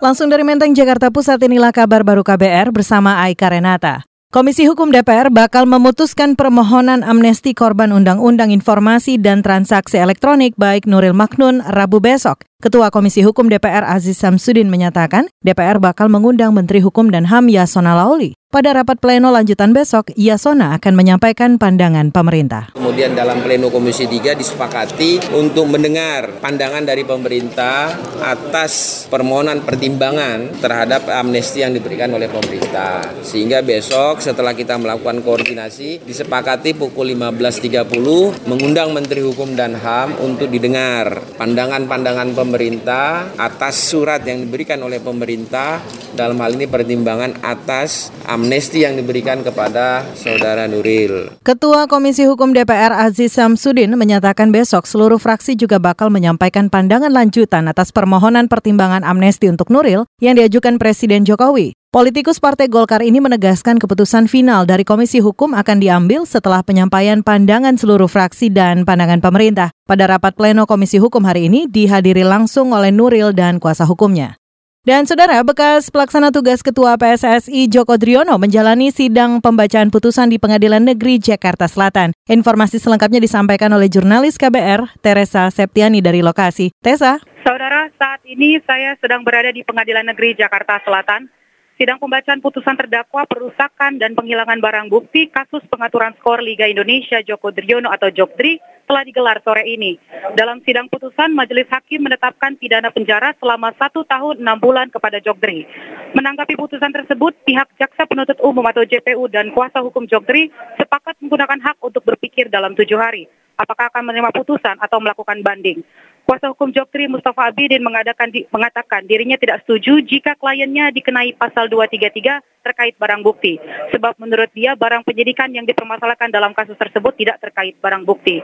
Langsung dari Menteng, Jakarta Pusat inilah kabar baru KBR bersama Aika Renata. Komisi Hukum DPR bakal memutuskan permohonan amnesti korban Undang-Undang Informasi dan Transaksi Elektronik baik Nuril Maknun Rabu besok. Ketua Komisi Hukum DPR Aziz Samsudin menyatakan DPR bakal mengundang Menteri Hukum dan HAM Yasona Lauli. Pada rapat pleno lanjutan besok, Yasona akan menyampaikan pandangan pemerintah. Kemudian dalam pleno Komisi 3 disepakati untuk mendengar pandangan dari pemerintah atas permohonan pertimbangan terhadap amnesti yang diberikan oleh pemerintah. Sehingga besok setelah kita melakukan koordinasi disepakati pukul 15.30 mengundang Menteri Hukum dan HAM untuk didengar pandangan-pandangan pemerintah atas surat yang diberikan oleh pemerintah dalam hal ini pertimbangan atas amnesti yang diberikan kepada saudara Nuril. Ketua Komisi Hukum DPR Aziz Samsudin menyatakan besok seluruh fraksi juga bakal menyampaikan pandangan lanjutan atas permohonan pertimbangan amnesti untuk Nuril yang diajukan Presiden Jokowi. Politikus Partai Golkar ini menegaskan keputusan final dari Komisi Hukum akan diambil setelah penyampaian pandangan seluruh fraksi dan pandangan pemerintah. Pada rapat pleno Komisi Hukum hari ini dihadiri langsung oleh Nuril dan kuasa hukumnya. Dan saudara, bekas pelaksana tugas Ketua PSSI Joko Driono menjalani sidang pembacaan putusan di Pengadilan Negeri Jakarta Selatan. Informasi selengkapnya disampaikan oleh jurnalis KBR, Teresa Septiani dari lokasi. Tessa? Saudara, saat ini saya sedang berada di Pengadilan Negeri Jakarta Selatan. Sidang pembacaan putusan terdakwa perusakan dan penghilangan barang bukti kasus pengaturan skor Liga Indonesia Joko Driono atau Jokdri telah digelar sore ini. Dalam sidang putusan, Majelis Hakim menetapkan pidana penjara selama satu tahun enam bulan kepada Jokdri. Menanggapi putusan tersebut, pihak Jaksa Penuntut Umum atau JPU dan kuasa hukum Jokdri sepakat menggunakan hak untuk berpikir dalam tujuh hari. Apakah akan menerima putusan atau melakukan banding? Kuasa hukum Joktri Mustafa Abidin mengadakan, di, mengatakan dirinya tidak setuju jika kliennya dikenai pasal 233 terkait barang bukti. Sebab menurut dia barang penyidikan yang dipermasalahkan dalam kasus tersebut tidak terkait barang bukti.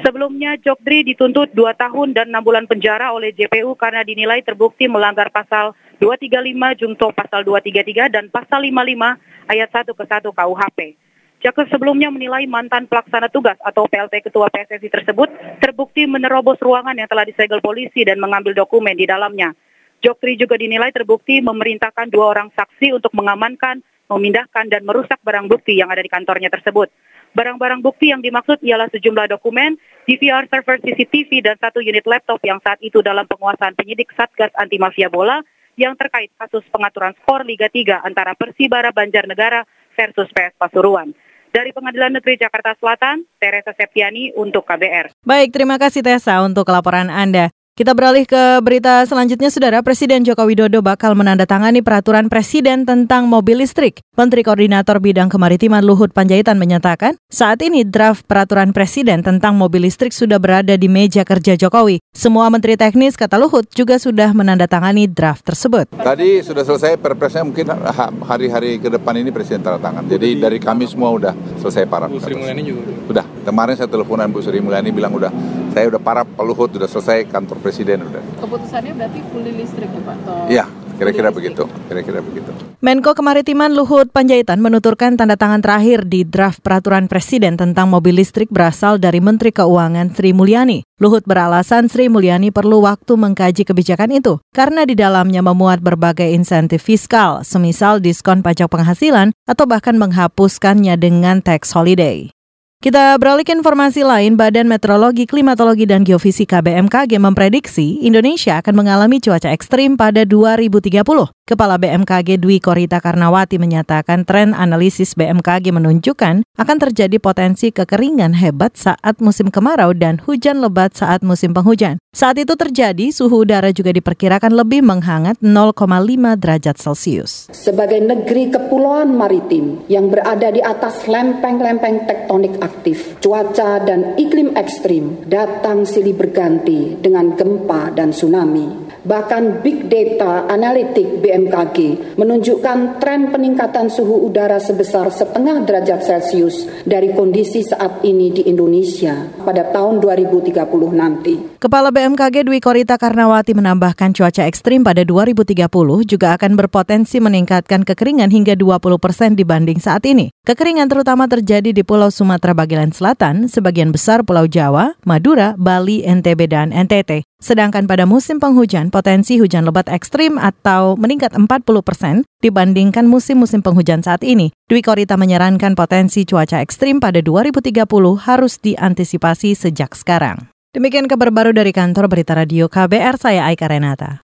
Sebelumnya Joktri dituntut 2 tahun dan 6 bulan penjara oleh JPU karena dinilai terbukti melanggar pasal 235 Jungto pasal 233 dan pasal 55 ayat 1 ke 1 KUHP. Jaksa sebelumnya menilai mantan pelaksana tugas atau PLT Ketua PSSI tersebut terbukti menerobos ruangan yang telah disegel polisi dan mengambil dokumen di dalamnya. Joktri juga dinilai terbukti memerintahkan dua orang saksi untuk mengamankan, memindahkan, dan merusak barang bukti yang ada di kantornya tersebut. Barang-barang bukti yang dimaksud ialah sejumlah dokumen, DVR server CCTV, dan satu unit laptop yang saat itu dalam penguasaan penyidik Satgas Anti Mafia Bola yang terkait kasus pengaturan skor Liga 3 antara Persibara Banjarnegara versus PS Pasuruan. Dari Pengadilan Negeri Jakarta Selatan, Teresa Septiani untuk KBR. Baik, terima kasih Tessa untuk laporan Anda. Kita beralih ke berita selanjutnya, Saudara. Presiden Joko Widodo bakal menandatangani peraturan presiden tentang mobil listrik. Menteri Koordinator Bidang Kemaritiman Luhut Panjaitan menyatakan, saat ini draft peraturan presiden tentang mobil listrik sudah berada di meja kerja Jokowi. Semua menteri teknis, kata Luhut, juga sudah menandatangani draft tersebut. Tadi sudah selesai perpresnya mungkin hari-hari ke depan ini presiden tanda tangan. Jadi dari kami semua udah selesai para. Bu Sri Mulyani juga? Udah. Kemarin saya teleponan Bu Sri Mulyani bilang udah, saya udah para Pak Luhut, udah selesai kantor presiden udah. Keputusannya berarti fully listrik ya Pak? Iya, kira-kira begitu. Kira-kira begitu. Menko Kemaritiman Luhut Panjaitan menuturkan tanda tangan terakhir di draft peraturan presiden tentang mobil listrik berasal dari Menteri Keuangan Sri Mulyani. Luhut beralasan Sri Mulyani perlu waktu mengkaji kebijakan itu karena di dalamnya memuat berbagai insentif fiskal, semisal diskon pajak penghasilan atau bahkan menghapuskannya dengan tax holiday. Kita beralih ke informasi lain, Badan Meteorologi, Klimatologi, dan Geofisika BMKG memprediksi Indonesia akan mengalami cuaca ekstrim pada 2030. Kepala BMKG Dwi Korita Karnawati menyatakan tren analisis BMKG menunjukkan akan terjadi potensi kekeringan hebat saat musim kemarau dan hujan lebat saat musim penghujan. Saat itu terjadi, suhu udara juga diperkirakan lebih menghangat 0,5 derajat Celcius. Sebagai negeri kepulauan maritim yang berada di atas lempeng-lempeng tektonik aktif, cuaca dan iklim ekstrim datang silih berganti dengan gempa dan tsunami. Bahkan big data analitik BMKG menunjukkan tren peningkatan suhu udara sebesar setengah derajat Celcius dari kondisi saat ini di Indonesia pada tahun 2030 nanti. Kepala BMKG Dwi Korita Karnawati menambahkan cuaca ekstrim pada 2030 juga akan berpotensi meningkatkan kekeringan hingga 20 persen dibanding saat ini. Kekeringan terutama terjadi di Pulau Sumatera bagian selatan, sebagian besar Pulau Jawa, Madura, Bali, NTB, dan NTT. Sedangkan pada musim penghujan, potensi hujan lebat ekstrim atau meningkat 40 persen dibandingkan musim-musim penghujan saat ini. Dwi Korita menyarankan potensi cuaca ekstrim pada 2030 harus diantisipasi sejak sekarang. Demikian kabar baru dari kantor Berita Radio KBR, saya Aika Renata.